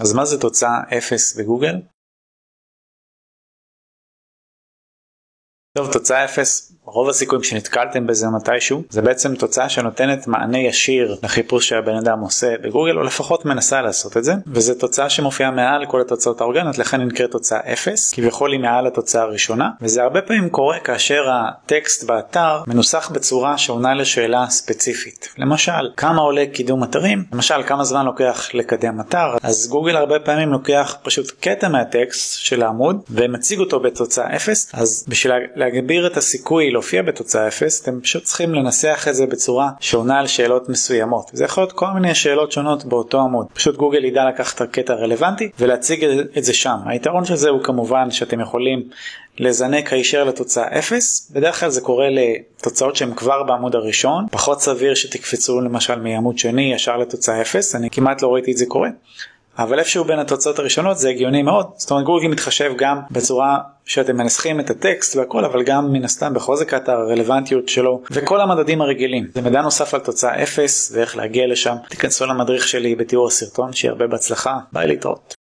אז מה זה תוצאה 0 בגוגל? טוב, תוצאה 0 רוב הסיכויים שנתקלתם בזה מתישהו. זה בעצם תוצאה שנותנת מענה ישיר לחיפוש שהבן אדם עושה בגוגל או לפחות מנסה לעשות את זה. וזו תוצאה שמופיעה מעל כל התוצאות האורגניות לכן נקראת תוצאה 0 כביכול היא מעל התוצאה הראשונה. וזה הרבה פעמים קורה כאשר הטקסט באתר מנוסח בצורה שעונה לשאלה ספציפית. למשל כמה עולה קידום אתרים? למשל כמה זמן לוקח לקדם אתר? אז גוגל הרבה פעמים לוקח פשוט קטע מהטקסט של העמוד ומציג אותו בתוצאה 0 אז בשביל להגביר את הסיכוי להופיע בתוצאה 0 אתם פשוט צריכים לנסח את זה בצורה שעונה על שאלות מסוימות. זה יכול להיות כל מיני שאלות שונות באותו עמוד. פשוט גוגל ידע לקחת את הקטע הרלוונטי ולהציג את זה שם. היתרון של זה הוא כמובן שאתם יכולים לזנק הישר לתוצאה 0 בדרך כלל זה קורה לתוצאות שהן כבר בעמוד הראשון. פחות סביר שתקפצו למשל מעמוד שני ישר לתוצאה 0 אני כמעט לא ראיתי את זה קורה. אבל איפשהו בין התוצאות הראשונות זה הגיוני מאוד. זאת אומרת גוגל מתחשב גם בצורה שאתם מנסחים את הטקסט והכל אבל גם מן הסתם בחוזק האתר הרלוונטיות שלו וכל המדדים הרגילים. זה מידע נוסף על תוצאה 0 ואיך להגיע לשם. תיכנסו למדריך שלי בתיאור הסרטון שיהיה הרבה בהצלחה. ביי להתראות.